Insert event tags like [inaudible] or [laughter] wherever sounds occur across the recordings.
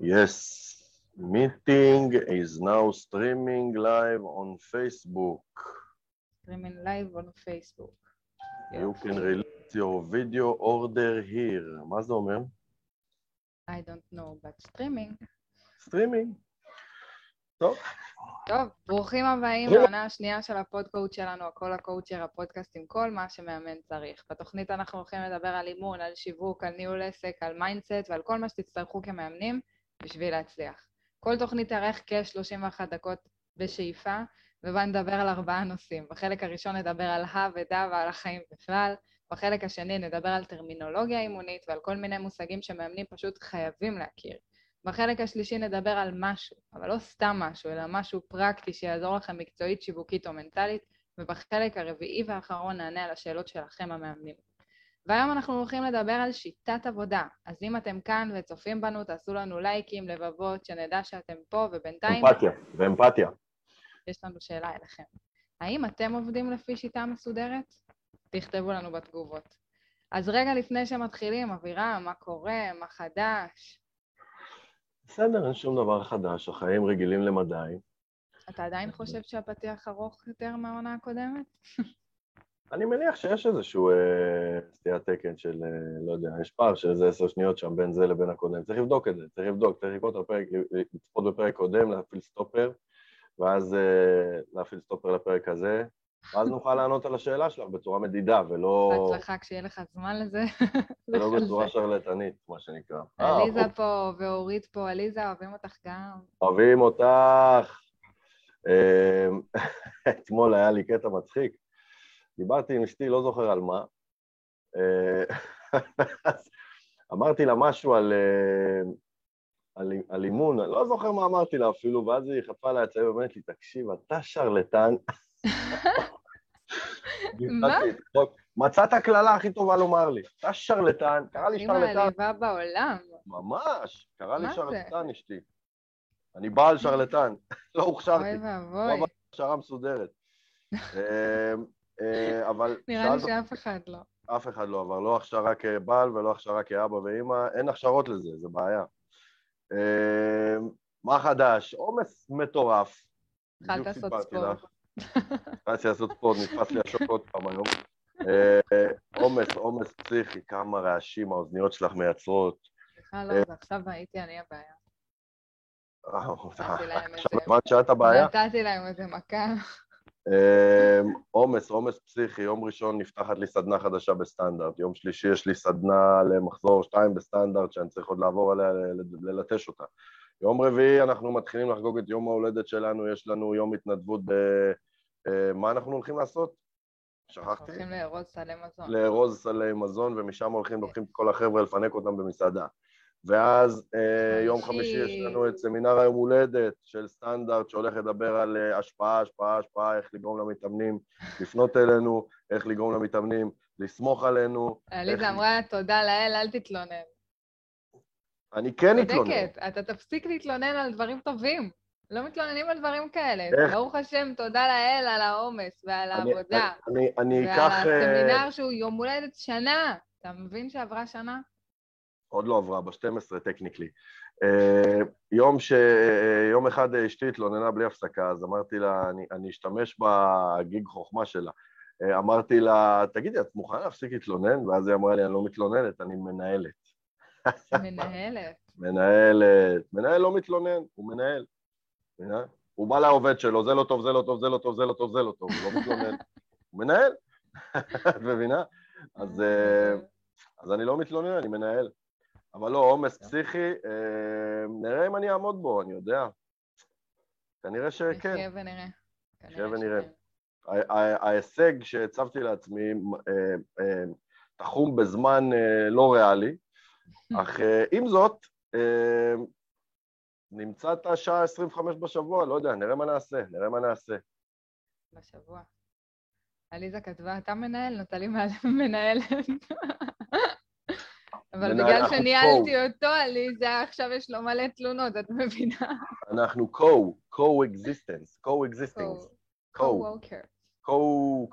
Yes, meeting is now streaming live on Facebook. Streaming live on Facebook. You can release your video order here. מה זה אומר? I don't know, but streaming. סטרימינג. טוב, טוב, ברוכים הבאים טוב. לעונה השנייה של הפודקאוט שלנו, הכל הקואוצ'ר, הפודקאסט עם כל מה שמאמן צריך. בתוכנית אנחנו הולכים לדבר על אימון, על שיווק, על ניהול עסק, על mindset ועל כל מה שתצטרכו כמאמנים בשביל להצליח. כל תוכנית תארך כ-31 דקות בשאיפה, ובה נדבר על ארבעה נושאים. בחלק הראשון נדבר על הא ודא ועל החיים בכלל, בחלק השני נדבר על טרמינולוגיה אימונית ועל כל מיני מושגים שמאמנים פשוט חייבים להכיר. בחלק השלישי נדבר על משהו, אבל לא סתם משהו, אלא משהו פרקטי שיעזור לכם מקצועית, שיווקית או מנטלית, ובחלק הרביעי והאחרון נענה על השאלות שלכם המאמנים. והיום אנחנו הולכים לדבר על שיטת עבודה, אז אם אתם כאן וצופים בנו, תעשו לנו לייקים, לבבות, שנדע שאתם פה, ובינתיים אמפתיה, ואמפתיה. יש לנו שאלה אליכם. האם אתם עובדים לפי שיטה מסודרת? תכתבו לנו בתגובות. אז רגע לפני שמתחילים, אבירם, מה קורה? מה חדש? בסדר, אין שום דבר חדש, החיים רגילים למדי. אתה עדיין חושב שהפתיח ארוך יותר מהעונה הקודמת? אני מניח שיש איזשהו אה, סטיית תקן של, אה, לא יודע, יש פער של איזה עשר שניות שם בין זה לבין הקודם. צריך לבדוק את זה, צריך לבדוק, צריך לקרוא את הפרק, לצפות בפרק קודם, להפעיל סטופר, ואז אה, להפעיל סטופר לפרק הזה, ואז נוכל [laughs] לענות על השאלה שלך בצורה מדידה, ולא, בהצלחה כשיהיה לך זמן לזה. [laughs] ולא בצורה. שרלטנית, מה שנקרא. אה, עליזה פה ואורית פה, עליזה, אוהבים אותך גם. אוהבים אותך. אה, [laughs] אתמול היה לי קטע מצחיק. דיברתי עם אשתי, לא זוכר על מה. אה, [laughs] אמרתי לה משהו על, אה, על, על אימון, לא זוכר מה אמרתי לה אפילו, ואז היא חטפה עליי הצעה ואומרת לי, תקשיב, אתה שרלטן. [laughs] מה? מצאת הקללה הכי טובה לומר לי. אתה שרלטן, קרא לי שרלטן. מעליבה בעולם. ממש, קרא לי זה? שרלטן אשתי. אני בעל שרלטן, [laughs] לא הוכשרתי. אוי לא ואבוי. עברתי הכשרה מסודרת. אה, אה, אבל [laughs] נראה לי שאף אחד לא. אף אחד לא עבר, לא הכשרה כבעל ולא הכשרה כאבא ואימא, אין הכשרות לזה, זה בעיה. אה, מה חדש? עומס מטורף. התחלת לעשות ספורט. התחלתי לעשות ספורט, נתפס לי השוק עוד פעם היום. אה, עומס, עומס פסיכי, כמה רעשים האוזניות שלך מייצרות. בכלל לא, זה עכשיו הייתי אני הבעיה. אה, עכשיו הבנת שאת הבעיה? נתתי להם איזה מכה. אה, עומס, עומס פסיכי, יום ראשון נפתחת לי סדנה חדשה בסטנדרט, יום שלישי יש לי סדנה למחזור שתיים בסטנדרט שאני צריך עוד לעבור עליה, ללטש אותה. יום רביעי אנחנו מתחילים לחגוג את יום ההולדת שלנו, יש לנו יום התנדבות ב... אה, מה אנחנו הולכים לעשות? שכחתי? הולכים לארוז סלי מזון. לארוז סלי מזון, ומשם הולכים, לוקחים את כל החבר'ה לפנק אותם במסעדה. ואז אה, יום חמישי. יש לנו את סמינר היום הולדת של סטנדרט שהולך לדבר על אה, השפעה, השפעה, השפעה, איך לגרום למתאמנים לפנות אלינו, איך לגרום למתאמנים לסמוך עלינו. עליזה אמרה, תודה לאל, אל תתלונן. אני כן אתלונן. צודקת, אתה תפסיק להתלונן על דברים טובים. לא מתלוננים על דברים כאלה. איך? ברוך השם, תודה לאל על העומס ועל אני- העבודה. אני- אני ועל אקח... אה, הסמינר שהוא יום הולדת שנה. אתה מבין שעברה שנה? עוד לא עברה, ב-12 טכניקלי. Uh, יום ש... uh, יום אחד אה, אשתי התלוננה בלי הפסקה, אז אמרתי לה, אני, אני אשתמש בגיג חוכמה שלה. אמרתי לה, תגידי, את מוכנה להפסיק להתלונן? ואז היא אמרה לי, אני לא מתלוננת, אני מנהלת. מנהלת. [laughs] מנהלת. מנהל לא מתלונן, הוא מנהל. הוא בא לעובד שלו, זה לא טוב, זה לא טוב, זה לא טוב, זה לא טוב, זה לא טוב, הוא לא מתלונן. הוא מנהל. [laughs] את מבינה? אז... אה, אז אני לא מתלונן, אני מנהל. אבל לא, עומס פסיכי, אה, נראה אם אני אעמוד בו, אני יודע. כנראה שכן. נחיה ונראה. נחיה ונראה. ההישג שהצבתי לעצמי אה, אה, תחום בזמן לא ריאלי, [laughs] אך עם זאת, נמצא את השעה 25 בשבוע, לא יודע, נראה מה נעשה, נראה מה נעשה. בשבוע. עליזה כתבה, אתה מנהל, נטלי מנהלת. [laughs] אבל בגלל שניהלתי אותו, עליזה, עכשיו יש לו מלא תלונות, את מבינה? אנחנו co, co-existence, co-existence, co, co-worker. co,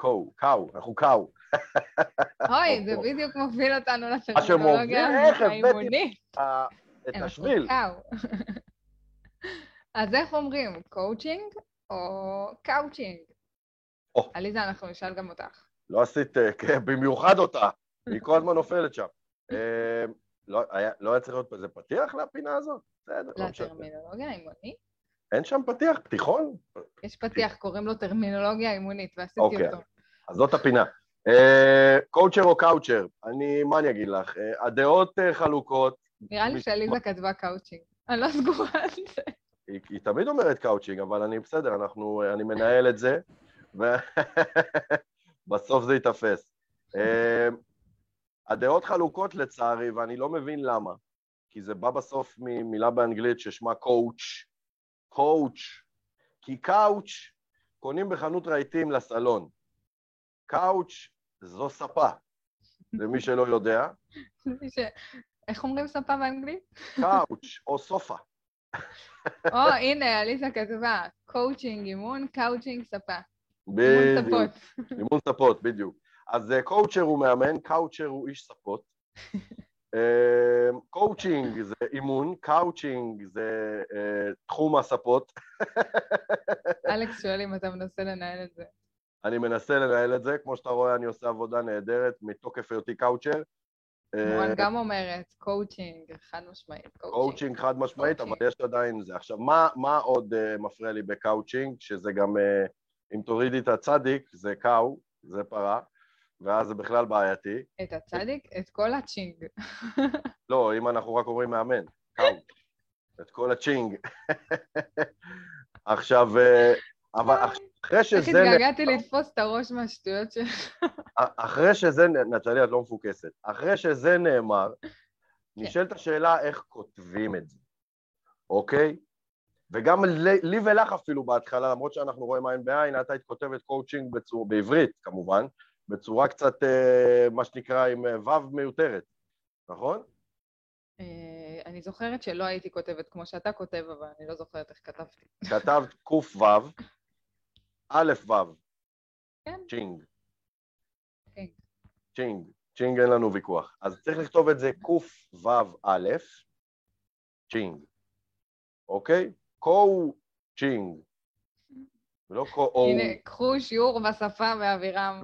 co, קאו, אנחנו קאו. [laughs] אוי, זה בדיוק מוביל אותנו לטרמינולוגיה האימונית. את השביל. [laughs] אז איך אומרים, קואוצ'ינג או קאוצ'ינג? או. עליזה, אנחנו נשאל גם אותך. לא עשית, אה, כן, במיוחד אותה, היא כל הזמן נופלת שם. אה, לא היה לא היה צריך להיות איזה פתיח לפינה הזאת? בסדר, לא משנה. לטרמינולוגיה האימונית? אין שם פתיח? פתיחון? יש פתיח, קוראים לו טרמינולוגיה אימונית, ועשיתי אוקיי. אותו. אז זאת הפינה. אה, קואוצ'ר או קאוצ'ר? אני, מה אני אגיד לך? אה, הדעות אה, חלוקות. נראה לי שעליזה כתבה קאוצ'ינג. אני לא סגורה על זה. היא, היא תמיד אומרת קאוצ'ינג, אבל אני בסדר, אנחנו, אני מנהל את זה, ובסוף [laughs] זה ייתפס. הדעות חלוקות לצערי, ואני לא מבין למה, כי זה בא בסוף ממילה באנגלית ששמה coach, coach, כי couch קונים בחנות רהיטים לסלון. couch זו ספה, [laughs] למי שלא יודע, איך אומרים ספה באנגלית? couch או sofa. או, הנה, עליזה כתבה, קואוצ'ינג אימון, קאוצ'ינג ספה. אימון בדיוק. ספות. אימון ספות, בדיוק. אז אה, קואוצ'ר הוא מאמן, קאוצ'ר הוא איש ספות. אה, קואוצ'ינג זה אימון, קאוצ'ינג זה אה, תחום הספות. [laughs] אלכס שואל אם אתה מנסה לנהל את זה. אני מנסה לנהל את זה, כמו שאתה רואה אני עושה עבודה נהדרת מתוקף היותי קאוצ'ר. אה, מורן גם אומרת, קואוצ'ינג, חד משמעית, קואוצ'ינג. חד משמעית, אבל. יש עדיין זה. עכשיו, מה, מה עוד אה, מפריע לי בקאוצ'ינג? שזה גם, אה, אם תורידי את הצדיק, זה cow, זה פרה, ואז זה בכלל בעייתי. את הצדיק? את כל הצ'ינג. [laughs] לא, אם אנחנו רק אומרים מאמן, cow. את כל הצ'ינג. [laughs] עכשיו, אה, אבל אח- אחרי איך שזה... התגעגעתי לתפוס את הראש מהשטויות שלך. [laughs] אחרי שזה, נטלי, את לא מפוקסת. אחרי שזה נאמר, כן. נשאלת השאלה איך כותבים את זה, אוקיי? וגם לי, ולך אפילו בהתחלה, למרות שאנחנו רואים עין בעין, את היית כותבת קואוצ'ינג בעברית כמובן, בצורה קצת, אה, מה שנקרא, עם אה, ו' מיותרת, נכון? אה, אני זוכרת שלא הייתי כותבת כמו שאתה כותב, אבל אני לא זוכרת איך כתבתי. כתבת [laughs] קו"ו, א' ו', כן. צ'ינג. צ'ינג. צ'ינג, צ'ינג אין לנו ויכוח. אז צריך לכתוב את זה קו"ו א', צ'ינג, אוקיי? קו צ'ינג, ולא קו הנה, קחו שיעור בשפה ואבירם.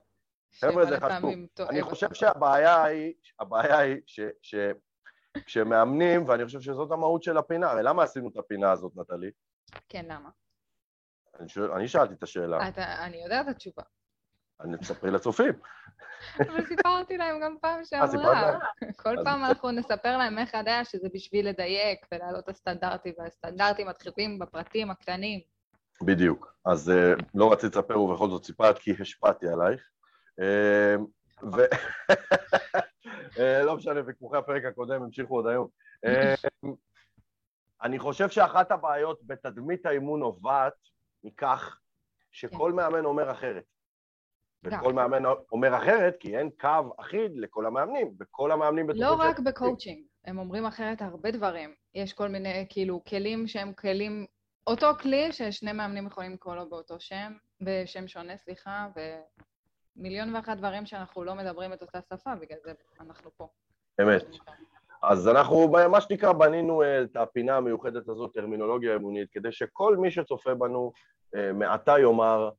חבר'ה, זה חשוב. אני חושב. שהבעיה היא, הבעיה היא ש, ש, כשמאמנים, ואני חושב שזאת המהות של הפינה, הרי למה עשינו את הפינה הזאת, נטלי? כן, למה? אני, שואל, אני שאלתי את השאלה, אתה- אני יודעת את התשובה. אני מספרי לצופים. אבל סיפרתי להם גם פעם אה, שעברה. כל פעם. אנחנו נספר להם איך היה שזה בשביל לדייק ולהעלות את הסטנדרטים, והסטנדרטים מתחילים בפרטים הקטנים. בדיוק. אז אה, לא רציתי לספר ובכל זאת סיפרת כי השפעתי עלייך. אה, ו... אה, לא משנה, ויכוחי הפרק הקודם המשיכו עוד היום. אה, אני חושב שאחת הבעיות בתדמית האימון נובעת מכך שכל מאמן אומר אחרת. וכל מאמן אומר אחרת כי אין קו אחיד לכל המאמנים, וכל המאמנים בטוחים לא רק בקואוצ'ינג, הם אומרים אחרת הרבה דברים. יש כל מיני, כאילו, כלים שהם כלים, אותו כלי ששני מאמנים יכולים לקרוא לו באותו שם, בשם שונה, סליחה, ומיליון ואחת דברים שאנחנו לא מדברים את אותה שפה, בגלל זה אנחנו פה. אמת. אז אנחנו, מה שנקרא, בנינו אה, את הפינה המיוחדת הזאת, טרמינולוגיה אימונית, כדי שכל מי שצופה בנו אה, מעתה יאמר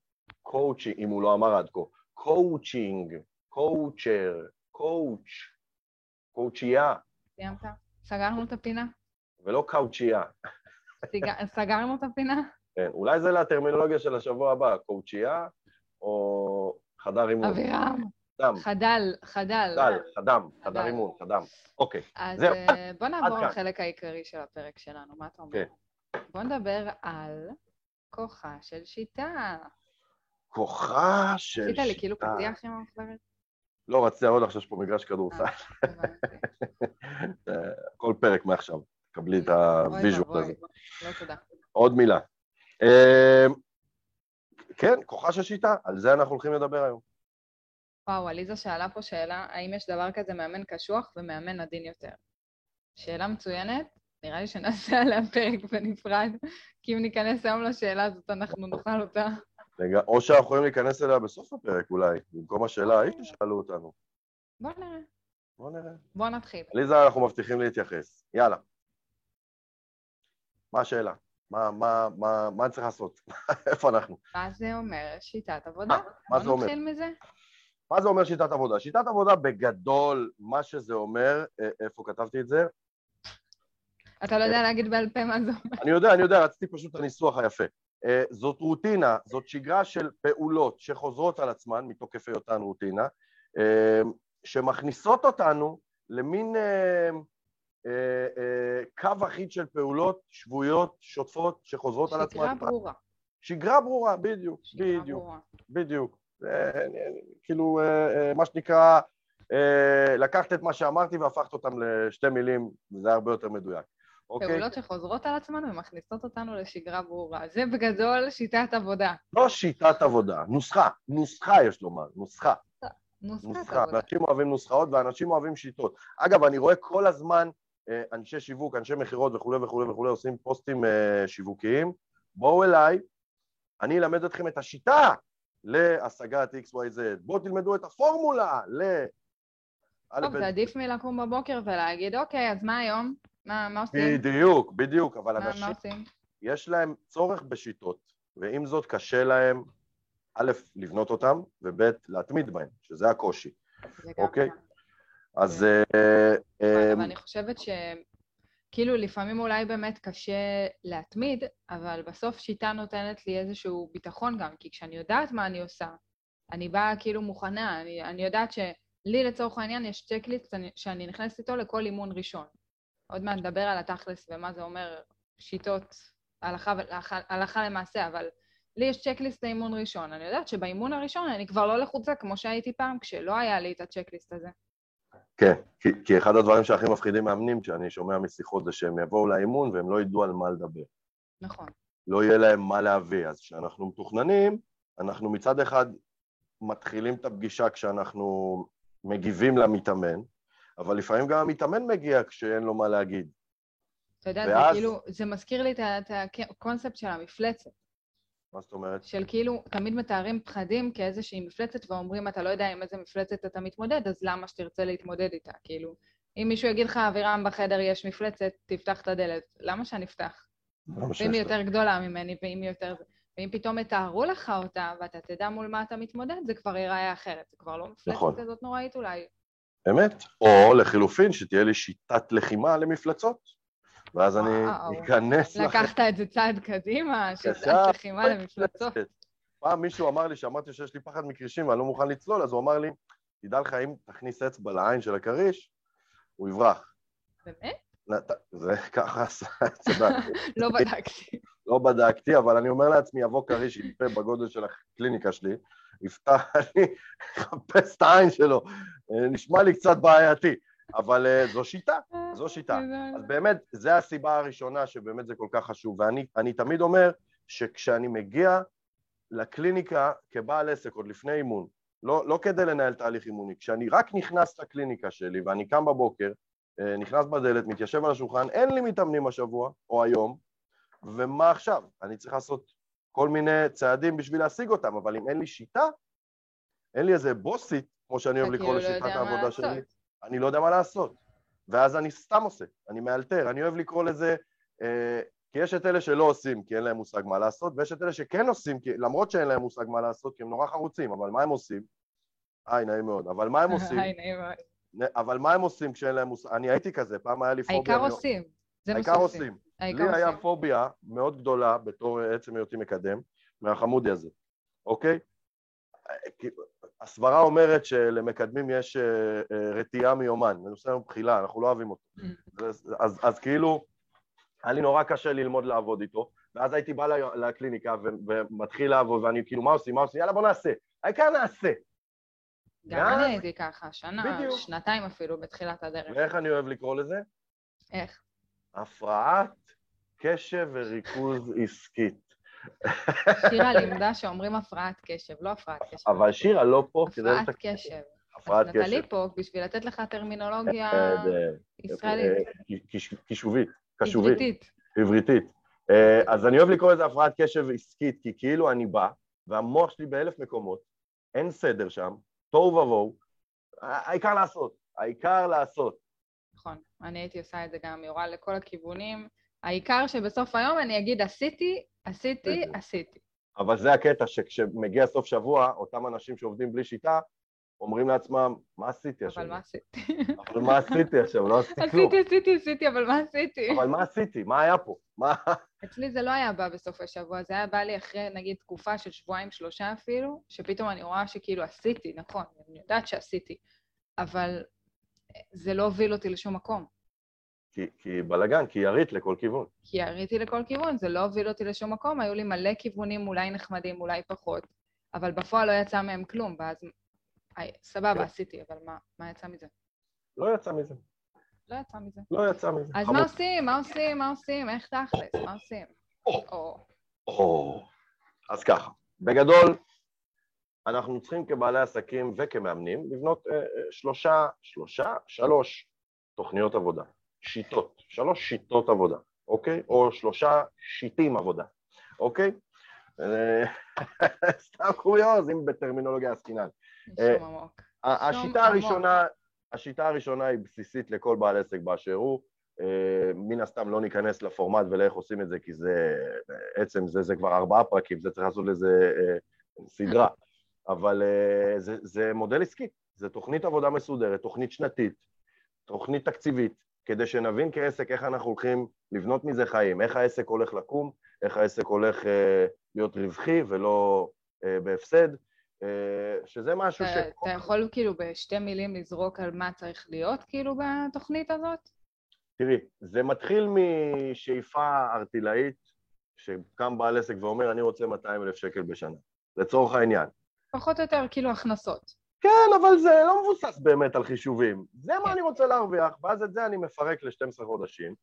קואוצ'ינג, אם הוא לא אמר עד כה, קואוצ'ינג, קואוצ'ר, קואוצ', קואוצ'ייה, סיימת? סגרנו את הפינה? ולא קאוצ'ייה. סג- סגרנו את הפינה? כן, אולי זה לטרמינולוגיה של השבוע הבא, קואוצ'ייה או חדר אימון. אבירם, חדם, חדל, חדל. חדל, חדם, חדר. אימון, חדם. אוקיי, אז זהו. אה, בוא נעבור. לחלק העיקרי של הפרק שלנו, מה אתה אומר? כן. בוא נדבר על כוחה של שיטה. כוחה של עשית לי כאילו שיטה. פתיח עם המחברת? לא, רציתי להראות לך שיש פה מגרש כדורסל. אה. [laughs] אה, כל פרק מעכשיו, תקבלי את הוויז'ואל הזה. לא תודה. עוד מילה. כן, כוחה של שיטה, על זה אנחנו הולכים לדבר היום. וואו, עליזה שאלה פה שאלה, האם יש דבר כזה מאמן קשוח ומאמן עדין יותר? שאלה מצוינת, נראה לי שנעשה עליה פרק בנפרד, כי אם ניכנס היום לשאלה הזאת, אנחנו נאכל אותה. רגע, או שאנחנו יכולים להיכנס אליה בסוף הפרק אולי, במקום השאלה ההיא ששאלו אותנו. בוא נראה, בוא נראה. בוא נתחיל. עליזה, אנחנו מבטיחים להתייחס. יאללה. מה השאלה? מה, מה, מה, מה אני צריך לעשות? [laughs] איפה אנחנו? מה זה אומר שיטת עבודה? מה זה אומר? נתחיל מזה. מה זה אומר שיטת עבודה? שיטת עבודה בגדול, מה שזה אומר, אה, איפה כתבתי את זה? אתה לא יודע להגיד בעל פה מה זה אומר. אני יודע, אני יודע, רציתי פשוט את הניסוח היפה. אה, זאת רוטינה, זאת שגרה של פעולות שחוזרות על עצמן מתוקף היותן רוטינה, אה, שמכניסות אותנו למין אה, קו אחיד של פעולות שבויות, שוטפות, שחוזרות על עצמן. שגרה ברורה. שגרה ברורה, בדיוק, שגרה בדיוק, ברורה. בדיוק. כאילו, מה שנקרא, לקחת את מה שאמרתי והפכת אותם לשתי מילים, זה הרבה יותר מדויק. אוקיי? פעולות שחוזרות על עצמן ומכניסות אותנו לשגרה ברורה. זה בגדול שיטת עבודה. לא שיטת עבודה, נוסחה, נוסחה יש לומר, נוסחה. נוסחת נוסחה, עבודה. אנשים אוהבים נוסחאות ואנשים אוהבים שיטות. אגב, אני רואה כל הזמן אה, אנשי שיווק, אנשי מכירות וכולי וכולי וכולי עושים פוסטים אה, שיווקיים. בואו אליי, אני אלמד אתכם את השיטה להשגת XYZ. בואו תלמדו את הפורמולה ל... טוב, זה עדיף מלקום בבוקר ולהגיד, אוקיי, אז מה היום? מה מה עושים? בדיוק, בדיוק, אבל מה אנשים מה עושים? יש להם צורך בשיטות, ועם זאת קשה להם, א', לבנות אותם, וב', להתמיד בהם, שזה הקושי. גם אוקיי. אז... אה, אה, אבל אני חושבת ש... כאילו, לפעמים אולי באמת קשה להתמיד, אבל בסוף שיטה נותנת לי איזשהו ביטחון גם, כי כשאני יודעת מה אני עושה, אני באה כאילו מוכנה, אני, אני יודעת שלי לצורך העניין יש צ'קליסט שאני- שאני נכנסת איתו לכל אימון ראשון. עוד מעט נדבר על התכלס ומה זה אומר שיטות הלכה, הלכה, הלכה למעשה, אבל לי יש צ'קליסט לאימון ראשון. אני יודעת שבאימון הראשון אני כבר לא לחוצה כמו שהייתי פעם, כשלא היה לי את הצ'קליסט הזה. כן, כי, כי אחד הדברים שהכי מפחידים מאמנים, שאני שומע משיחות, זה שהם יבואו לאימון והם לא ידעו על מה לדבר. נכון. לא יהיה להם מה להביא. אז כשאנחנו מתוכננים, אנחנו מצד אחד מתחילים את הפגישה כשאנחנו מגיבים למתאמן, אבל לפעמים גם המתאמן מגיע כשאין לו מה להגיד. אתה יודע, ואז- זה כאילו, זה מזכיר לי את הקונספט של המפלצת. מה זאת אומרת? של כאילו, תמיד מתארים פחדים כאיזושהי מפלצת ואומרים, אתה לא יודע עם איזה מפלצת אתה מתמודד, אז למה שתרצה להתמודד איתה? כאילו, אם מישהו יגיד לך, אבירם, בחדר יש מפלצת, תפתח את הדלת. למה שאני אפתח? ואם היא? יותר גדולה ממני, ואם היא יותר... ואם פתאום יתארו לך אותה, ואתה תדע מול מה אתה מתמודד, זה כבר ייראה אחרת. זה כבר לא מפלצת נכון. כזאת נוראית אולי. אמת. או לחילופין, שתהיה לי שיטת לחימה למפלצות, ואז אני. אכנס. לקחת את זה צעד קדימה, בבקשה. שיטת לחימה למפלצות. פעם מישהו אמר לי, שאמרתי שיש לי פחד מקרישים ואני לא מוכן לצלול, אז הוא אמר לי, תדע לך, אם תכניס אצבע לעין של הכריש, הוא יברח. באמת? זה [laughs] ככה עשה, צדק. [laughs] לא בדקתי. לא בדקתי, אבל אני אומר לעצמי, יבוא כריש, יפה בגודל של הקליניקה שלי, יפתח [laughs] לי, יחפש את העין שלו. אה, נשמע לי קצת בעייתי, אבל אה, זו שיטה, זו שיטה. אז באמת, זו הסיבה הראשונה שבאמת זה כל כך חשוב. ואני אני תמיד אומר שכשאני מגיע לקליניקה כבעל עסק, עוד לפני אימון, לא, לא כדי לנהל תהליך אימוני, כשאני רק נכנס לקליניקה שלי ואני קם בבוקר, אה, נכנס בדלת, מתיישב על השולחן, אין לי מתאמנים השבוע או היום, ומה עכשיו? אני צריך לעשות כל מיני צעדים בשביל להשיג אותם, אבל אם אין לי שיטה, אין לי איזה בוסית, כמו שאני אוהב לקרוא כאילו לא לשיטת העבודה שלי, לעשות. אני לא יודע מה לעשות. ואז אני סתם עושה, אני מאלתר, אני אוהב לקרוא לזה, אה, כי יש את אלה שלא עושים כי אין להם מושג מה לעשות, ויש את אלה שכן עושים, כי, למרות שאין להם מושג מה לעשות, כי הם נורא חרוצים, אבל מה הם עושים? היי, נעים מאוד, אבל מה הם [laughs] עושים? היי, נעים מאוד. אבל מה הם עושים כשאין להם מושג? אני הייתי כזה, פעם היה לי פוביה. העיקר עושים. זה מה העיקר שעושים. לי היה. פוביה מאוד גדולה בתור עצם היותי מקדם, מהחמודי הזה, אוקיי? הסברה אומרת שלמקדמים יש אה, אה, רתיעה מיומן, זה נושא מבחילה, אנחנו לא אוהבים אותו. אז, אז, אז כאילו, היה לי נורא קשה ללמוד לעבוד איתו, ואז הייתי בא לקליניקה ומתחיל לעבוד, ואני כאילו, מה עושים, מה עושים? יאללה, בוא נעשה. העיקר נעשה. גם אני הייתי ככה, שנה, בדיוק. שנתיים אפילו בתחילת הדרך. ואיך אני אוהב לקרוא לזה? איך? הפרעת קשב וריכוז עסקית. שירה [laughs] לימדה שאומרים הפרעת קשב, לא הפרעת קשב. אבל שירה לא פה כדי הפרעת. קשב. הפרעת אז קשב. נטלי פה בשביל לתת לך טרמינולוגיה אה, ישראלית, אה, קיש- קישובית, קשובית, עבריתית. עבריתית. אה, אז אני אוהב לקרוא לזה הפרעת קשב עסקית, כי כאילו אני בא, והמוח שלי באלף מקומות, אין סדר שם, תוהו ובוהו, העיקר לעשות, העיקר לעשות. נכון, אני הייתי עושה את זה גם, יורה לכל הכיוונים, העיקר שבסוף היום אני אגיד עשיתי, עשיתי. עשיתי. אבל זה הקטע שכשמגיע סוף שבוע, אותם אנשים שעובדים בלי שיטה, אומרים לעצמם, מה עשיתי אבל מה? עשיתי? אבל מה עשיתי עכשיו? לא עשיתי כלום. עשיתי, עשיתי, עשיתי, אבל מה עשיתי? אבל מה עשיתי? מה היה פה? מה... אצלי זה לא היה בא בסוף השבוע, זה היה בא לי אחרי, נגיד, תקופה של שבועיים, שלושה אפילו, שפתאום אני רואה שכאילו עשיתי, נכון, אני יודעת שעשיתי, אבל זה לא הוביל אותי לשום מקום. כי, כי בלאגן, כי ירית לכל כיוון. כי יריתי לכל כיוון, זה לא הוביל אותי לשום מקום, היו לי מלא כיוונים, אולי נחמדים, אולי פחות, אבל בפועל לא יצא מהם כלום, ואז... היי, סבבה, עשיתי, אבל מה, מה יצא מזה? לא יצא מזה. לא יצא מזה. לא יצא מזה. אז חמוד. מה עושים? מה עושים? מה עושים? איך תכלס? מה עושים? או. או, או, אז ככה, בגדול, אנחנו צריכים כבעלי עסקים וכמאמנים לבנות אה, אה, שלושה, שלושה, שלוש תוכניות עבודה, שיטות, שלוש שיטות עבודה, אוקיי? או שלושה שיטים עבודה, אוקיי? אה, [laughs] סתם קוריוז, אם בטרמינולוגיה עסקינן. אה, השיטה. הראשונה, השיטה הראשונה היא בסיסית לכל בעל עסק באשר הוא. אה, מן הסתם לא ניכנס לפורמט ולאיך עושים את זה, כי זה, עצם זה, זה כבר ארבעה פרקים, זה צריך לעשות לזה סדרה. אבל זה, זה מודל עסקי, זה תוכנית עבודה מסודרת, תוכנית שנתית, תוכנית תקציבית, כדי שנבין כעסק איך אנחנו הולכים לבנות מזה חיים, איך העסק הולך לקום, איך העסק הולך אה, להיות רווחי ולא אה, בהפסד, אה, שזה משהו ש... אתה יכול כאילו בשתי מילים לזרוק על מה צריך להיות כאילו בתוכנית הזאת? תראי, זה מתחיל משאיפה ארטילאית, שקם בעל עסק ואומר, אני רוצה 200 אלף שקל בשנה, לצורך העניין. פחות או יותר כאילו הכנסות. כן, אבל זה לא מבוסס באמת על חישובים. זה מה. אני רוצה להרוויח, ואז את זה אני מפרק ל-12 חודשים,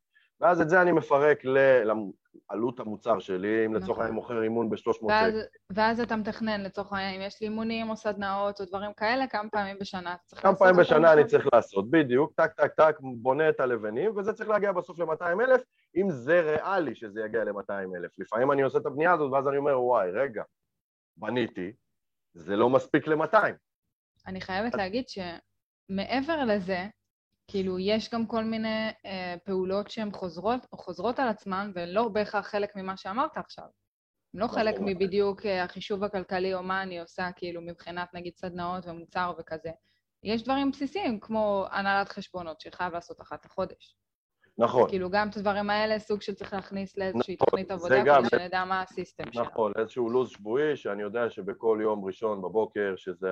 ואז את זה אני מפרק לעלות המוצר שלי, אם לצורך נכון. העניין מוכר אימון ב-300 ואז, שקל. ואז אתה מתכנן לצורך העניין, אם יש לי אימונים או סדנאות או דברים כאלה, כמה פעמים בשנה אתה צריך כמה לעשות פעמים אותם בשנה אני? צריך לעשות, בדיוק, טק טק טק, בונה את הלבנים, וזה צריך להגיע בסוף ל-200 אלף, אם זה ריאלי שזה יגיע ל-200 אלף. לפעמים אני עושה את הבנייה הזאת, ואז אני אומר, וואי, רגע, בניתי, זה לא מספיק ל-200. אני חייבת להגיד שמעבר לזה, כאילו, יש גם כל מיני אה, פעולות שהן חוזרות, חוזרות על עצמן, והן לא בהכרח חלק ממה שאמרת עכשיו. הן לא נכון. חלק מבדיוק אה, החישוב הכלכלי או מה אני עושה, כאילו, מבחינת נגיד סדנאות ומוצר וכזה. יש דברים בסיסיים, כמו הנהלת חשבונות, שחייב לעשות אחת לחודש. נכון, כאילו, גם את הדברים האלה, סוג של צריך להכניס לאיזושהי נכון, תוכנית עבודה, גם- כדי שנדע מה הסיסטם שלנו. נכון, איזשהו לו"ז שבועי, שאני יודע שבכל יום ראשון בבוקר, שזה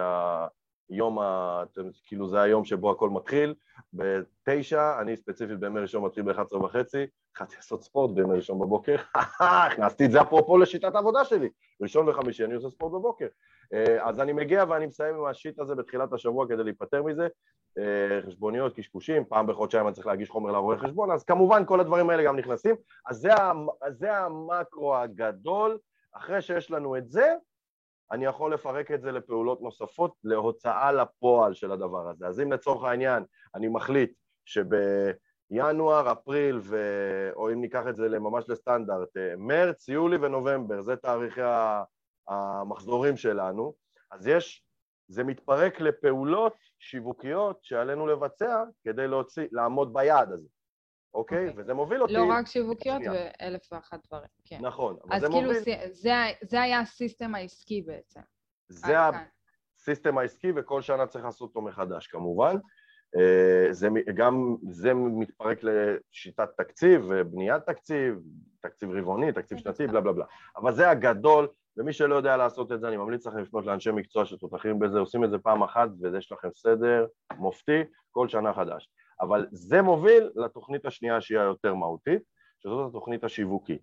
היום, ה... כאילו זה היום שבו הכל מתחיל, בתשע, אני ספציפית בימי ראשון מתחיל ב-11 וחצי, התחלתי לעשות ספורט בימי ראשון בבוקר, [laughs] הכנסתי את זה אפרופו לשיטת העבודה שלי, ראשון וחמישי אני עושה ספורט בבוקר. אה, אז אני מגיע ואני מסיים עם השיט הזה בתחילת השבוע כדי להיפטר מזה, אה, חשבוניות, קשקושים, פעם בחודשיים אני צריך להגיש חומר לרואה חשבון, אז כמובן כל הדברים האלה גם נכנסים, אז זה המקרו הגדול, אחרי שיש לנו את זה, אני יכול לפרק את זה לפעולות נוספות, להוצאה לפועל של הדבר הזה. אז אם לצורך העניין אני מחליט שבינואר, אפריל, ו... או אם ניקח את זה ממש לסטנדרט, אה, מרץ, יולי ונובמבר, זה תאריכי המחזורים שלנו, אז יש, זה מתפרק לפעולות שיווקיות שעלינו לבצע כדי להוציא, לעמוד ביעד הזה, אוקיי? אוקיי. וזה מוביל אותי... לא רק שיווקיות. ואלף ואחת דברים, כן. נכון, אבל אז זה כאילו, מוביל... סי- זה, זה היה הסיסטם העסקי בעצם. זה. הסיסטם העסקי וכל שנה צריך לעשות אותו מחדש כמובן. אה, זה גם זה מתפרק לשיטת תקציב ובניית תקציב, תקציב רבעוני, תקציב שנתי, בלה בלה בלה. אבל זה הגדול, ומי שלא יודע לעשות את זה, אני ממליץ לכם לפנות לאנשי מקצוע שתותחים בזה, עושים את זה פעם אחת ויש לכם סדר מופתי כל שנה חדש. אבל זה מוביל לתוכנית השנייה שהיא היותר מהותית, שזאת התוכנית השיווקית.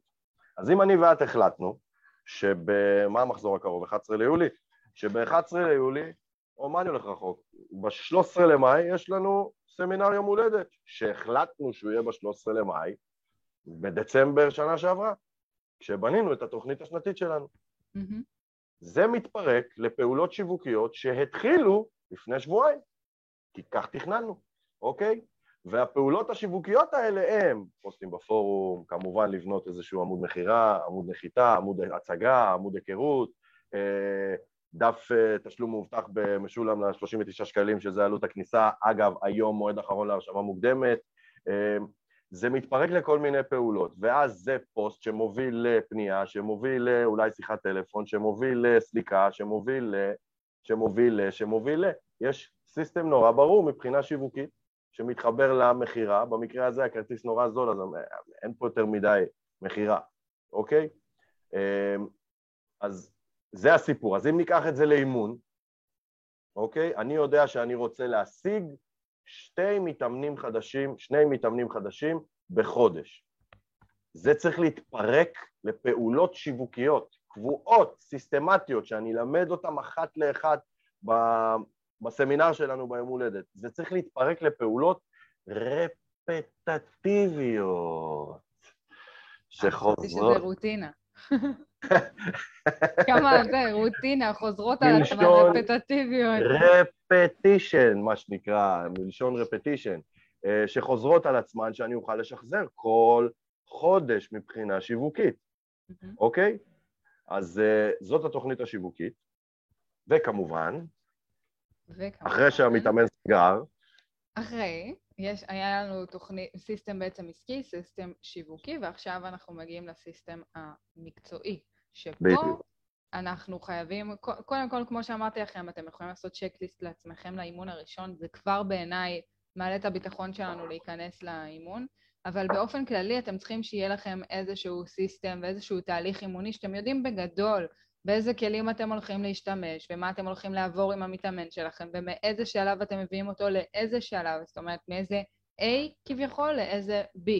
אז אם אני ואת החלטנו, שמה המחזור הקרוב? 11 ליולי? שב-11 ליולי, או מה אני הולך רחוק? ב-13 למאי יש לנו סמינר יום הולדת, שהחלטנו שהוא יהיה ב-13 למאי, בדצמבר שנה שעברה, כשבנינו את התוכנית השנתית שלנו. מהמם. זה מתפרק לפעולות שיווקיות שהתחילו לפני שבועיים, כי כך תכננו, אוקיי? והפעולות השיווקיות האלה הם פוסטים בפורום, כמובן לבנות איזשהו עמוד מכירה, עמוד נחיתה, עמוד הצגה, עמוד היכרות, אה, דף אה, תשלום מאובטח במשולם ל-39 שקלים, שזה עלות הכניסה. אגב, היום מועד אחרון להרשמה מוקדמת. אה, זה מתפרק לכל מיני פעולות, ואז זה פוסט שמוביל לפנייה, שמוביל לאולי שיחת טלפון, שמוביל לסליקה, שמוביל ל... שמוביל ל... שמוביל ל... יש סיסטם נורא ברור מבחינה שיווקית שמתחבר למכירה, במקרה הזה הכרטיס נורא זול, אז אין פה יותר מדי מכירה, אוקיי? אמ, אז זה הסיפור. אז אם ניקח את זה לאימון, אוקיי? אני יודע שאני רוצה להשיג שתי מתאמנים חדשים, שני מתאמנים חדשים בחודש. זה צריך להתפרק לפעולות שיווקיות, קבועות, סיסטמטיות, שאני אלמד אותן אחת לאחת בסמינר שלנו ביום הולדת. זה צריך להתפרק לפעולות רפטטיביות, שחוזרות... חשבתי שזה רוטינה. כמה זה, רוטינה, חוזרות על עצמן, רפטטיביות. רפטישן, מה שנקרא, מלשון רפטישן, אה, שחוזרות על עצמן שאני אוכל לשחזר כל חודש מבחינה שיווקית, אוקיי? אז אה, זאת התוכנית השיווקית, וכמובן, אחרי שהמתאמן סגר, אחרי, יש, היה לנו תוכנית, system בעצם עסקי, system שיווקי, ועכשיו אנחנו מגיעים ל system המקצועי, שפה בדיוק. אנחנו חייבים, קודם כל, כמו שאמרתי לכם, אתם יכולים לעשות checklist לעצמכם לאימון הראשון, זה כבר בעיניי מעלה את הביטחון שלנו להיכנס לאימון, אבל באופן כללי אתם צריכים שיהיה לכם איזשהו סיסטם ואיזשהו תהליך אימוני שאתם יודעים בגדול באיזה כלים אתם הולכים להשתמש, ומה אתם הולכים לעבור עם המתאמן שלכם, ומאיזה שלב אתם מביאים אותו לאיזה שלב, זאת אומרת, מאיזה A כביכול לאיזה B,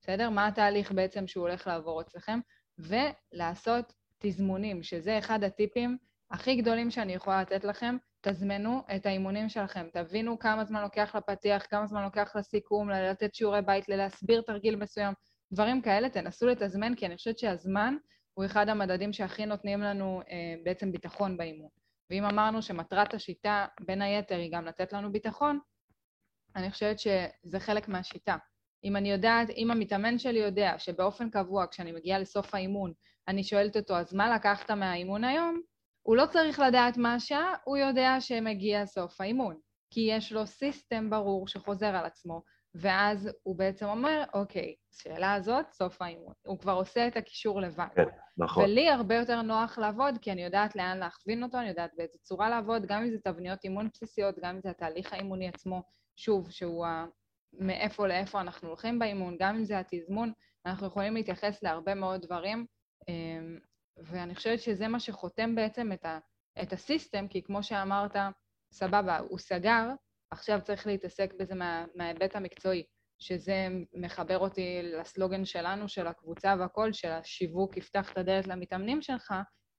בסדר? מה התהליך בעצם שהוא הולך לעבור אצלכם, ולעשות תזמונים, שזה אחד הטיפים הכי גדולים שאני יכולה לתת לכם, תזמנו את האימונים שלכם, תבינו כמה זמן לוקח לפתיח, כמה זמן לוקח לסיכום, לתת שיעורי בית, להסביר תרגיל מסוים, דברים כאלה, תנסו לתזמן, כי אני חושבת שהזמן הוא אחד המדדים שהכי נותנים לנו אה, בעצם ביטחון באימון. ואם אמרנו שמטרת השיטה, בין היתר, היא גם לתת לנו ביטחון, אני חושבת שזה חלק מהשיטה. אם אני יודעת, אם המתאמן שלי יודע שבאופן קבוע, כשאני מגיעה לסוף האימון, אני שואלת אותו, אז מה לקחת מהאימון היום? הוא לא צריך לדעת מה השעה, הוא יודע שמגיע סוף האימון. כי יש לו סיסטם ברור שחוזר על עצמו, ואז הוא בעצם אומר, אוקיי, שאלה הזאת, סוף האימון. הוא כבר עושה את הקישור לבד. כן, נכון. ולי הרבה יותר נוח לעבוד, כי אני יודעת לאן להכווין אותו, אני יודעת באיזה צורה לעבוד, גם אם זה תבניות אימון בסיסיות, גם אם זה התהליך האימוני עצמו, שוב, שהוא ה... מאיפה לאיפה אנחנו הולכים באימון, גם אם זה התזמון, אנחנו יכולים להתייחס להרבה מאוד דברים, אמ, ואני חושבת שזה מה שחותם בעצם את, ה... את הסיסטם, כי כמו שאמרת, סבבה, הוא סגר, עכשיו צריך להתעסק בזה מה, מההיבט המקצועי, שזה מחבר אותי לסלוגן שלנו, של הקבוצה והכל, של השיווק יפתח את הדלת למתאמנים שלך,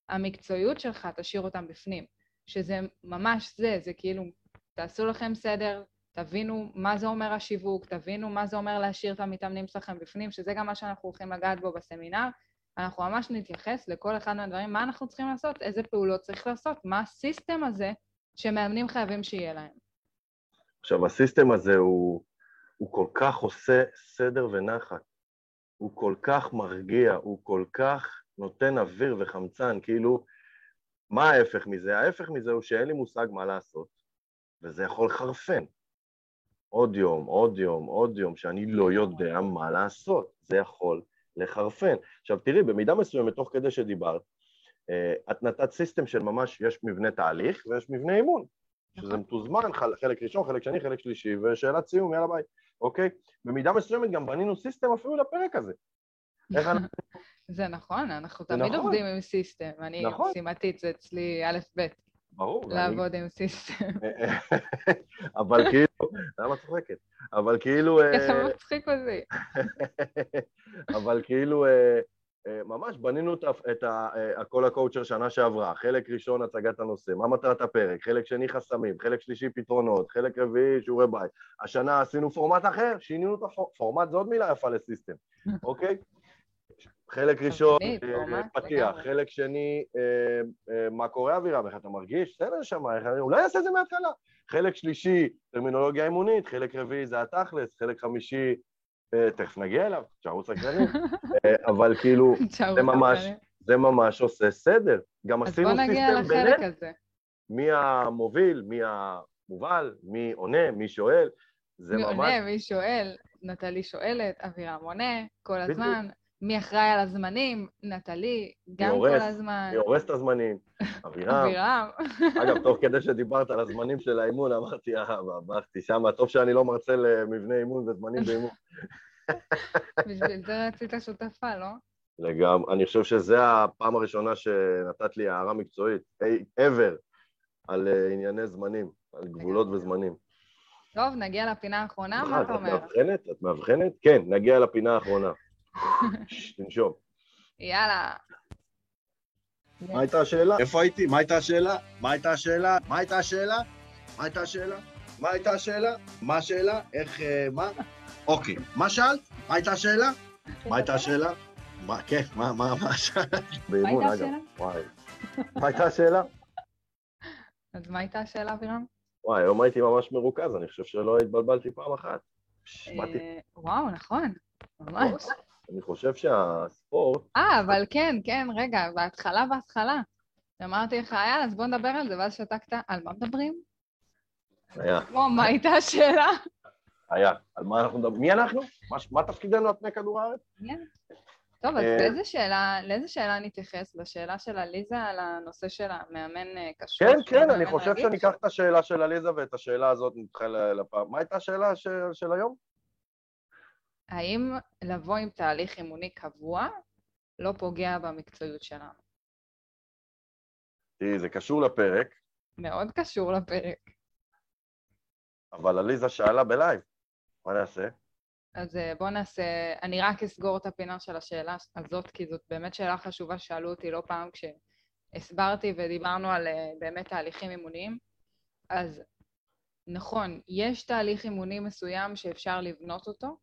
המקצועיות שלך תשאיר אותם בפנים. שזה ממש זה, זה כאילו, תעשו לכם סדר, תבינו מה זה אומר השיווק, תבינו מה זה אומר להשאיר את המתאמנים שלכם בפנים, שזה גם מה שאנחנו הולכים לגעת בו בסמינר. אנחנו ממש נתייחס לכל אחד מהדברים, מה אנחנו צריכים לעשות, איזה פעולות צריך לעשות, מה הסיסטם הזה שמאמנים חייבים שיהיה להם. עכשיו, הסיסטם הזה הוא, הוא כל כך עושה סדר ונחת, הוא כל כך מרגיע, הוא כל כך נותן אוויר וחמצן, כאילו, מה ההפך מזה? ההפך מזה הוא שאין לי מושג מה לעשות, וזה יכול לחרפן. עוד יום, עוד יום, עוד יום, שאני לא יודע מה לעשות, זה יכול לחרפן. עכשיו תראי, במידה מסוימת, תוך כדי שדיברת, אה, את נתת system של ממש, יש מבנה תהליך ויש מבנה אימון. שזה נכון. מתוזמן, חלק ראשון, חלק שני, חלק שלישי, ושאלת סיום, יאללה ביי, אוקיי? במידה מסוימת גם בנינו system אפילו לפרק הזה. איך אנחנו... [laughs] זה נכון, אנחנו תמיד נכון. עובדים עם system. אני נכון. משימתית, זה אצלי א'-ב'. ברור. לעבוד עם סיסטם. [laughs] אבל כאילו, למה צוחקת? אבל כאילו... ככה אה, מצחיק אותי. [laughs] אבל כאילו, אה, ממש בנינו את הכל הקואוצ'ר שנה שעברה, חלק ראשון הצגת הנושא, מה מטרת הפרק, חלק שני חסמים, חלק שלישי פתרונות, חלק רביעי שיעורי בית. השנה עשינו פורמט אחר, שינינו את הפורמט, זו עוד מילה יפה לסיסטם, [laughs] אוקיי? חלק ראשון, אה, פתיח, חלק שני, אה, מה קורה אבירם, איך אתה מרגיש? בסדר שם, אולי נעשה את זה מההתחלה. חלק שלישי, טרמינולוגיה אימונית, חלק רביעי זה התכלס, חלק חמישי, תכף נגיע אליו, תשארו סקרנים, [laughs] אבל כאילו, [laughs] זה ממש, זה ממש עושה סדר. גם עשינו סיסטם בינינו. מי המוביל, מי המובל, מי עונה, מי שואל, זה מי ממש... מי עונה, מי שואל. נטלי שואלת, אבירם עונה, כל. הזמן. מי אחראי על הזמנים? נטלי, גם הורס, כל הזמן. היא הורסת את הזמנים. [laughs] אבירם, אבירם. אגב, תוך [laughs] כדי שדיברת על הזמנים של האימון, אמרתי, אה, ברחתי שמה, טוב שאני לא מרצה למבנה אימון וזמנים באימון. [laughs] בשביל זה רצית שותפה, לא? לגמרי. אני חושב שזו הפעם הראשונה שנתת לי הערה מקצועית, ever, על אה, ענייני זמנים, על גבולות וזמנים. טוב, נגיע לפינה האחרונה, מה אה, אתה את אומר? מאבחנת? את מאבחנת? כן, נגיע לפינה האחרונה. תנשום. יאללה. מה הייתה השאלה? איפה הייתי? מה הייתה השאלה? מה הייתה השאלה? מה הייתה השאלה? מה הייתה השאלה? מה הייתה השאלה? מה השאלה? איך, אה, מה? אוקיי, מה שאלת? מה הייתה השאלה? מה הייתה השאלה? מה, כן, מה, מה, מה שאלת? באימון, הייתה אגב. השאלה? וואי. מה הייתה השאלה? אז מה הייתה השאלה, אבירם? וואי, היום הייתי ממש מרוכז, אני חושב שלא התבלבלתי פעם אחת. ש- באתי- אה, וואו, נכון, ממש. אני חושב שהספורט, אה, אבל כן, כן, רגע, בהתחלה, בהתחלה. אמרתי לך, יאללה, אז בוא נדבר על זה, ואז שתקת, על מה מדברים? היה, כמו, מה הייתה השאלה? היה. על מה אנחנו מדברים? מי אנחנו? מה- מה תפקידנו על פני כדור הארץ? טוב, אז אה, באיזה שאלה, לאיזה שאלה נתייחס? לשאלה של עליזה על הנושא של המאמן אה, קשור? כן, כן, אני חושב? שאני אקח את השאלה של עליזה ואת השאלה הזאת נדחה לפעם. מה הייתה השאלה של היום? האם לבוא עם תהליך אימוני קבוע לא פוגע במקצועיות שלנו? תראי, זה קשור לפרק, מאוד קשור לפרק. אבל עליזה שאלה בלייב. מה נעשה? אז אה, בואו נעשה, אני רק אסגור את הפינה של השאלה הזאת, כי זאת באמת שאלה חשובה ששאלו אותי לא פעם כשהסברתי ודיברנו על אה, באמת תהליכים אימוניים. אז נכון, יש תהליך אימוני מסוים שאפשר לבנות אותו.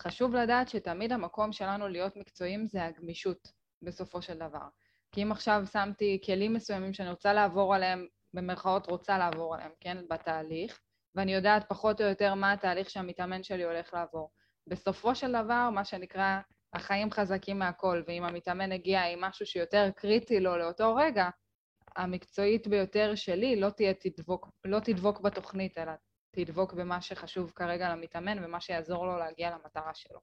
חשוב לדעת שתמיד המקום שלנו להיות מקצועיים זה הגמישות, בסופו של דבר. כי אם עכשיו שמתי כלים מסוימים שאני רוצה לעבור עליהם, במרכאות רוצה לעבור עליהם, כן, בתהליך, ואני יודעת פחות או יותר מה התהליך שהמתאמן שלי הולך לעבור. בסופו של דבר, מה שנקרא, החיים חזקים מהכל, ואם המתאמן הגיע עם משהו שיותר קריטי לו לאותו רגע, המקצועית ביותר שלי לא תהיה תדבוק, לא תדבוק בתוכנית, אלא תדבוק במה שחשוב כרגע למתאמן ומה שיעזור לו להגיע למטרה שלו.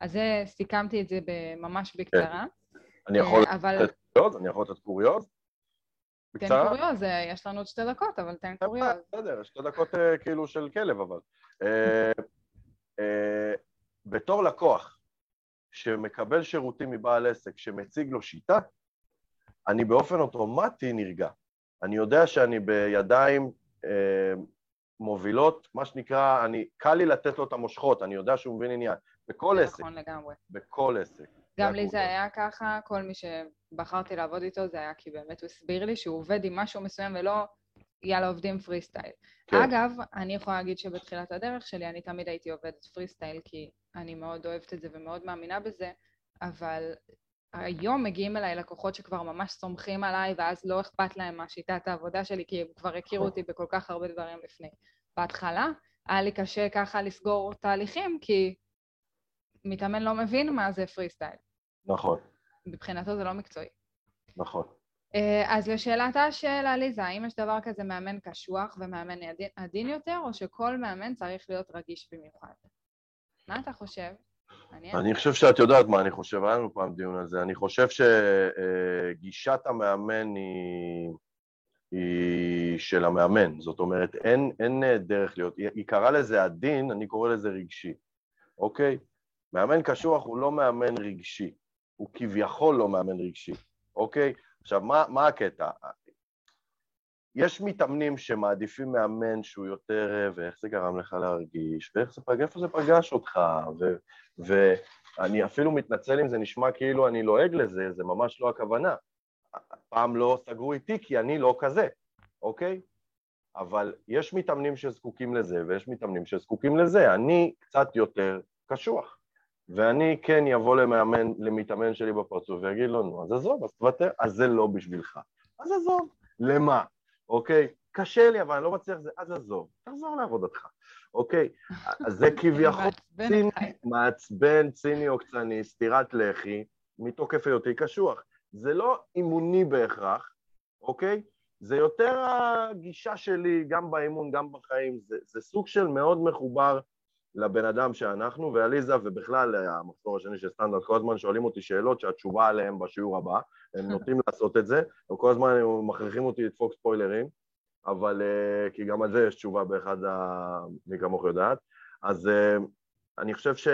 אז זה, סיכמתי את זה ממש בקצרה. אני יכול אה, אבל לתת קוריוז? אני יכול לתת קוריוז? תן? קוריוז, יש לנו עוד שתי דקות, אבל תן קוריוז. בסדר, שתי דקות אה, כאילו של כלב אבל. אה, בתור לקוח שמקבל שירותים מבעל עסק, שמציג לו שיטה, אני באופן אוטומטי נרגע. אני יודע שאני בידיים מובילות, מה שנקרא, אני, קל לי לתת לו את המושכות, אני יודע שהוא מבין עניין. בכל עסק, נכון לגמרי. בכל עסק. גם לי זה. היה ככה, כל מי שבחרתי לעבוד איתו זה היה כי באמת הוא הסביר לי שהוא עובד עם משהו מסוים ולא יאללה עובדים פרי סטייל. כן. אגב, אני יכולה להגיד שבתחילת הדרך שלי אני תמיד הייתי עובדת פרי סטייל כי אני מאוד אוהבת את זה ומאוד מאמינה בזה, אבל היום מגיעים אליי לקוחות שכבר ממש סומכים עליי ואז לא אכפת להם מהשיטת העבודה שלי כי הם כבר הכירו אותי בכל כך הרבה דברים לפני. בהתחלה היה לי קשה ככה לסגור תהליכים כי מתאמן לא מבין מה זה פרי סטייל. נכון, מבחינתו זה לא מקצועי. נכון. אה, אז לשאלתה של עליזה, האם יש דבר כזה מאמן קשוח ומאמן עדין יותר, או שכל מאמן צריך להיות רגיש במיוחד? מה אתה חושב? אני חושב שאת יודעת מה אני חושב, היה לנו פעם דיון על זה. אני חושב שגישת המאמן היא, היא של המאמן. זאת אומרת, אין, אין דרך להיות. היא קראה לזה עדין, אני קורא לזה רגשי, אוקיי? מאמן קשוח הוא לא מאמן רגשי, הוא כביכול לא מאמן רגשי, אוקיי? עכשיו, מה, מה הקטע? יש מתאמנים שמעדיפים מאמן שהוא יותר, אה, ואיך זה גרם לך להרגיש, ואיך זה פגש, איפה זה פגש אותך, ו, ואני אפילו מתנצל אם זה נשמע כאילו אני לועג לזה, זה ממש לא הכוונה. פעם לא סגרו איתי כי אני לא כזה, אוקיי? אבל יש מתאמנים שזקוקים לזה ויש מתאמנים שזקוקים לזה. אני קצת יותר קשוח, ואני כן אבוא למאמן, למתאמן שלי בפרצוף ויגיד לו, נו, אז עזוב, אז תוותר, אז זה לא בשבילך. אז עזוב. למה? אוקיי? קשה לי, אבל אני לא מצליח זה, אז עזוב, תחזור לעבודתך, אוקיי? אז זה [laughs] כביכול ציני. מעצבן, ציני עוקצני, סטירת לחי, מתוקף היותי קשוח. זה לא אימוני בהכרח, אוקיי? זה יותר הגישה שלי, גם באימון, גם בחיים. זה, זה סוג של מאוד מחובר לבן אדם שאנחנו, ועליזה ובכלל המחזור השני של סטנדרט, כל הזמן שואלים אותי שאלות שהתשובה עליהן בשיעור הבא, הם [laughs] נוטים לעשות את זה, וכל הזמן הם מכריחים אותי לדפוק ספוילרים, אבל אה, כי גם על זה יש תשובה באחד ה... מי כמוך יודעת, אז אה, אני חושב ש...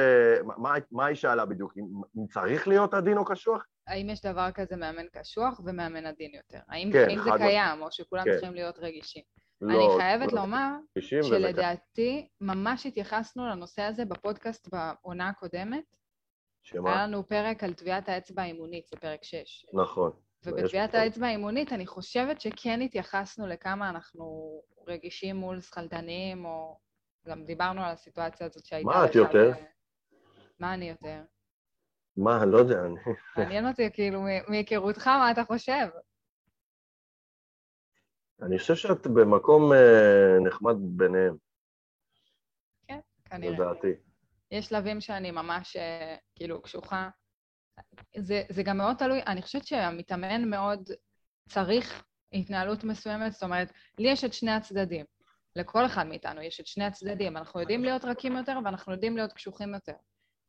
מה, מה היא שאלה בדיוק? אם צריך להיות עדין או קשוח? האם יש דבר כזה מאמן קשוח ומאמן עדין יותר? האם, כן, האם זה קיים, או שכולם כן. צריכים להיות רגישים? לא, אני חייבת לא לומר שלדעתי ממש התייחסנו לנושא הזה בפודקאסט בעונה הקודמת. שמה? היה לנו פרק על טביעת האצבע האימונית, זה פרק 6. נכון. ובטביעת האצבע האימונית אני חושבת שכן התייחסנו לכמה אנחנו רגישים מול שכלתנים, או גם דיברנו על הסיטואציה הזאת שהייתה... מה את יותר? מה אני יותר? מה, לא יודע, אני... מעניין אותי, כאילו, מהיכרותך, מה אתה חושב? אני חושב שאת במקום אה, נחמד ביניהם. כן, כנראה. לדעתי. יש שלבים שאני ממש, אה, כאילו, קשוחה. זה, זה גם מאוד תלוי, אני חושבת שהמתאמן מאוד צריך התנהלות מסוימת, זאת אומרת, לי יש את שני הצדדים. לכל אחד מאיתנו יש את שני הצדדים. אנחנו יודעים להיות רכים יותר ואנחנו יודעים להיות קשוחים יותר.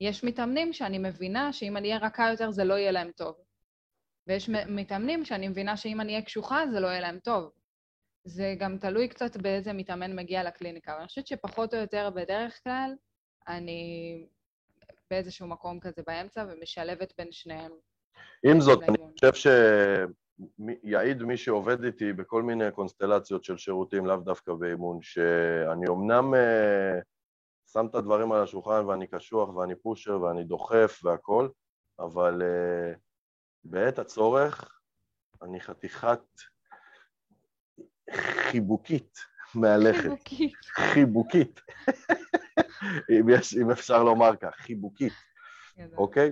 יש מתאמנים שאני מבינה שאם אני אהיה רכה יותר זה לא יהיה להם טוב. ויש מתאמנים שאני מבינה שאם אני אהיה קשוחה זה לא יהיה להם טוב. זה גם תלוי קצת באיזה מתאמן מגיע לקליניקה, אבל אני חושבת שפחות או יותר בדרך כלל אני באיזשהו מקום כזה באמצע ומשלבת בין שניהם. עם זאת, אני חושב שיעיד מי שעובד איתי בכל מיני קונסטלציות של שירותים, לאו דווקא באימון, שאני אמנם uh, שם את הדברים על השולחן ואני קשוח ואני פושר ואני דוחף והכול, אבל uh, בעת הצורך אני חתיכת חיבוקית מהלכת. חיבוקית. חיבוקית. [laughs] אם, יש, אם אפשר לומר כך, חיבוקית, אוקיי?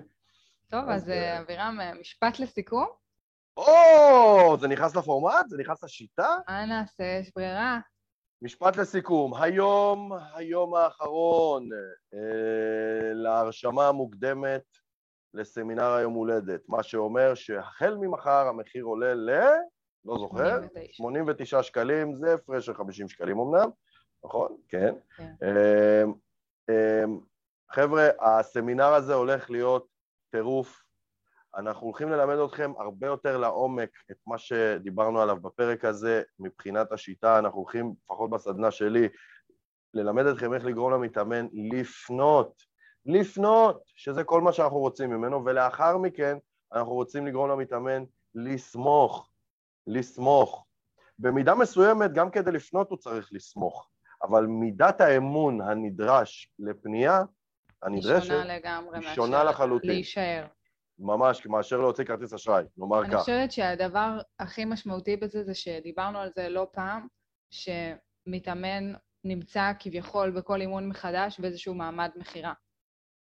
טוב, אז, אז אה, אה, אבירם, אה, משפט לסיכום? או, זה נכנס לפורמט? זה נכנס לשיטה? מה נעשה? יש ברירה. משפט לסיכום, היום, היום האחרון אה, להרשמה המוקדמת לסמינר היום הולדת, מה שאומר שהחל ממחר המחיר עולה ל... לא זוכר, 89, 89 שקלים, זה הפרש של 50 שקלים אמנם, נכון? כן. כן. אמ, אמ, חבר'ה, הסמינר הזה הולך להיות טירוף. אנחנו הולכים ללמד אתכם הרבה יותר לעומק את מה שדיברנו עליו בפרק הזה מבחינת השיטה. אנחנו הולכים, לפחות בסדנה שלי, ללמד אתכם איך לגרום למתאמן לפנות, לפנות, שזה כל מה שאנחנו רוצים ממנו, ולאחר מכן אנחנו רוצים לגרום למתאמן לסמוך, לסמוך. במידה מסוימת, גם כדי לפנות הוא צריך לסמוך. אבל מידת האמון הנדרש לפנייה, הנדרשת, היא שונה לגמרי היא שונה לחלוטין. להישאר. ממש, מאשר להוציא כרטיס אשראי, נאמר כך. אני חושבת שהדבר הכי משמעותי בזה זה שדיברנו על זה לא פעם, שמתאמן נמצא כביכול בכל אימון מחדש באיזשהו מעמד מכירה.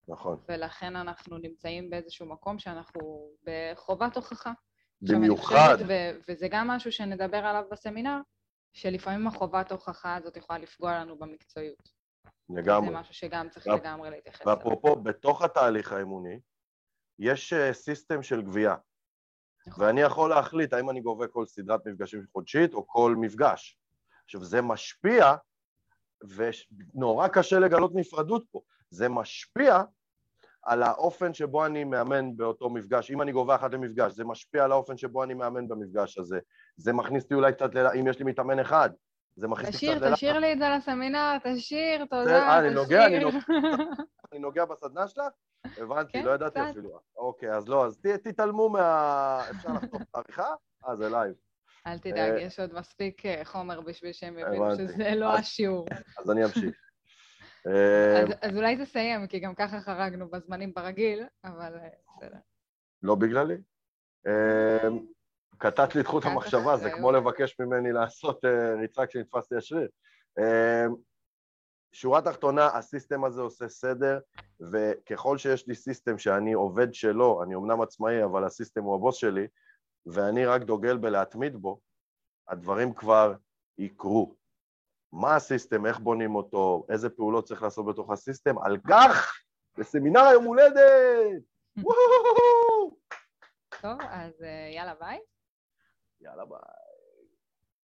נכון. ולכן אנחנו נמצאים באיזשהו מקום שאנחנו בחובת הוכחה. במיוחד. ו- וזה גם משהו שנדבר עליו בסמינר, שלפעמים החובת הוכחה הזאת יכולה לפגוע לנו במקצועיות. לגמרי. זה משהו שגם צריך ואפ... לגמרי להתייחס אליו. ואפרופו, בתוך התהליך האימוני, יש סיסטם uh, של גבייה. נכון. ואני יכול להחליט האם אני גובה כל סדרת מפגשים חודשית או כל מפגש. עכשיו, זה משפיע, ונורא קשה לגלות נפרדות פה, זה משפיע על האופן שבו אני מאמן באותו מפגש. אם אני גובה אחת למפגש, זה משפיע על האופן שבו אני מאמן במפגש הזה. זה מכניס אותי אולי קצת, אם יש לי מתאמן אחד, זה מכניס אותי קצת ללחץ. תשאיר, תשאיר לי את זה לסמינר, תשאיר, תודה, תשאיר. אני נוגע, אני נוגע, [laughs] אני נוגע בסדנה שלך? הבנתי, כן, לא ידעתי אפילו. אוקיי, אז לא, אז תתעלמו מה... אפשר לחתוך את העריכה? אה, זה לייב. אל תדאג, אה, יש עוד מספיק אה, חומר בשביל שהם יבינו שזה לא השיעור. אז אני אמשיך. אז, אז אולי תסיים, כי גם ככה חרגנו בזמנים ברגיל, אבל אה, בסדר. לא בגללי. אמ, קטעת לי את חוט המחשבה, זה כמו לבקש ממני לעשות אה, ריצה כשנתפסתי השריר. שורה תחתונה, הסיסטם הזה עושה סדר, וככל שיש לי סיסטם שאני עובד שלו, אני אמנם עצמאי, אבל הסיסטם הוא הבוס שלי, ואני רק דוגל בלהתמיד בו, הדברים כבר יקרו. מה ה system, איך בונים אותו, איזה פעולות צריך לעשות בתוך ה system, על כך בסמינר היום הולדת! [laughs] טוב, אז אה, יאללה ביי. יאללה ביי.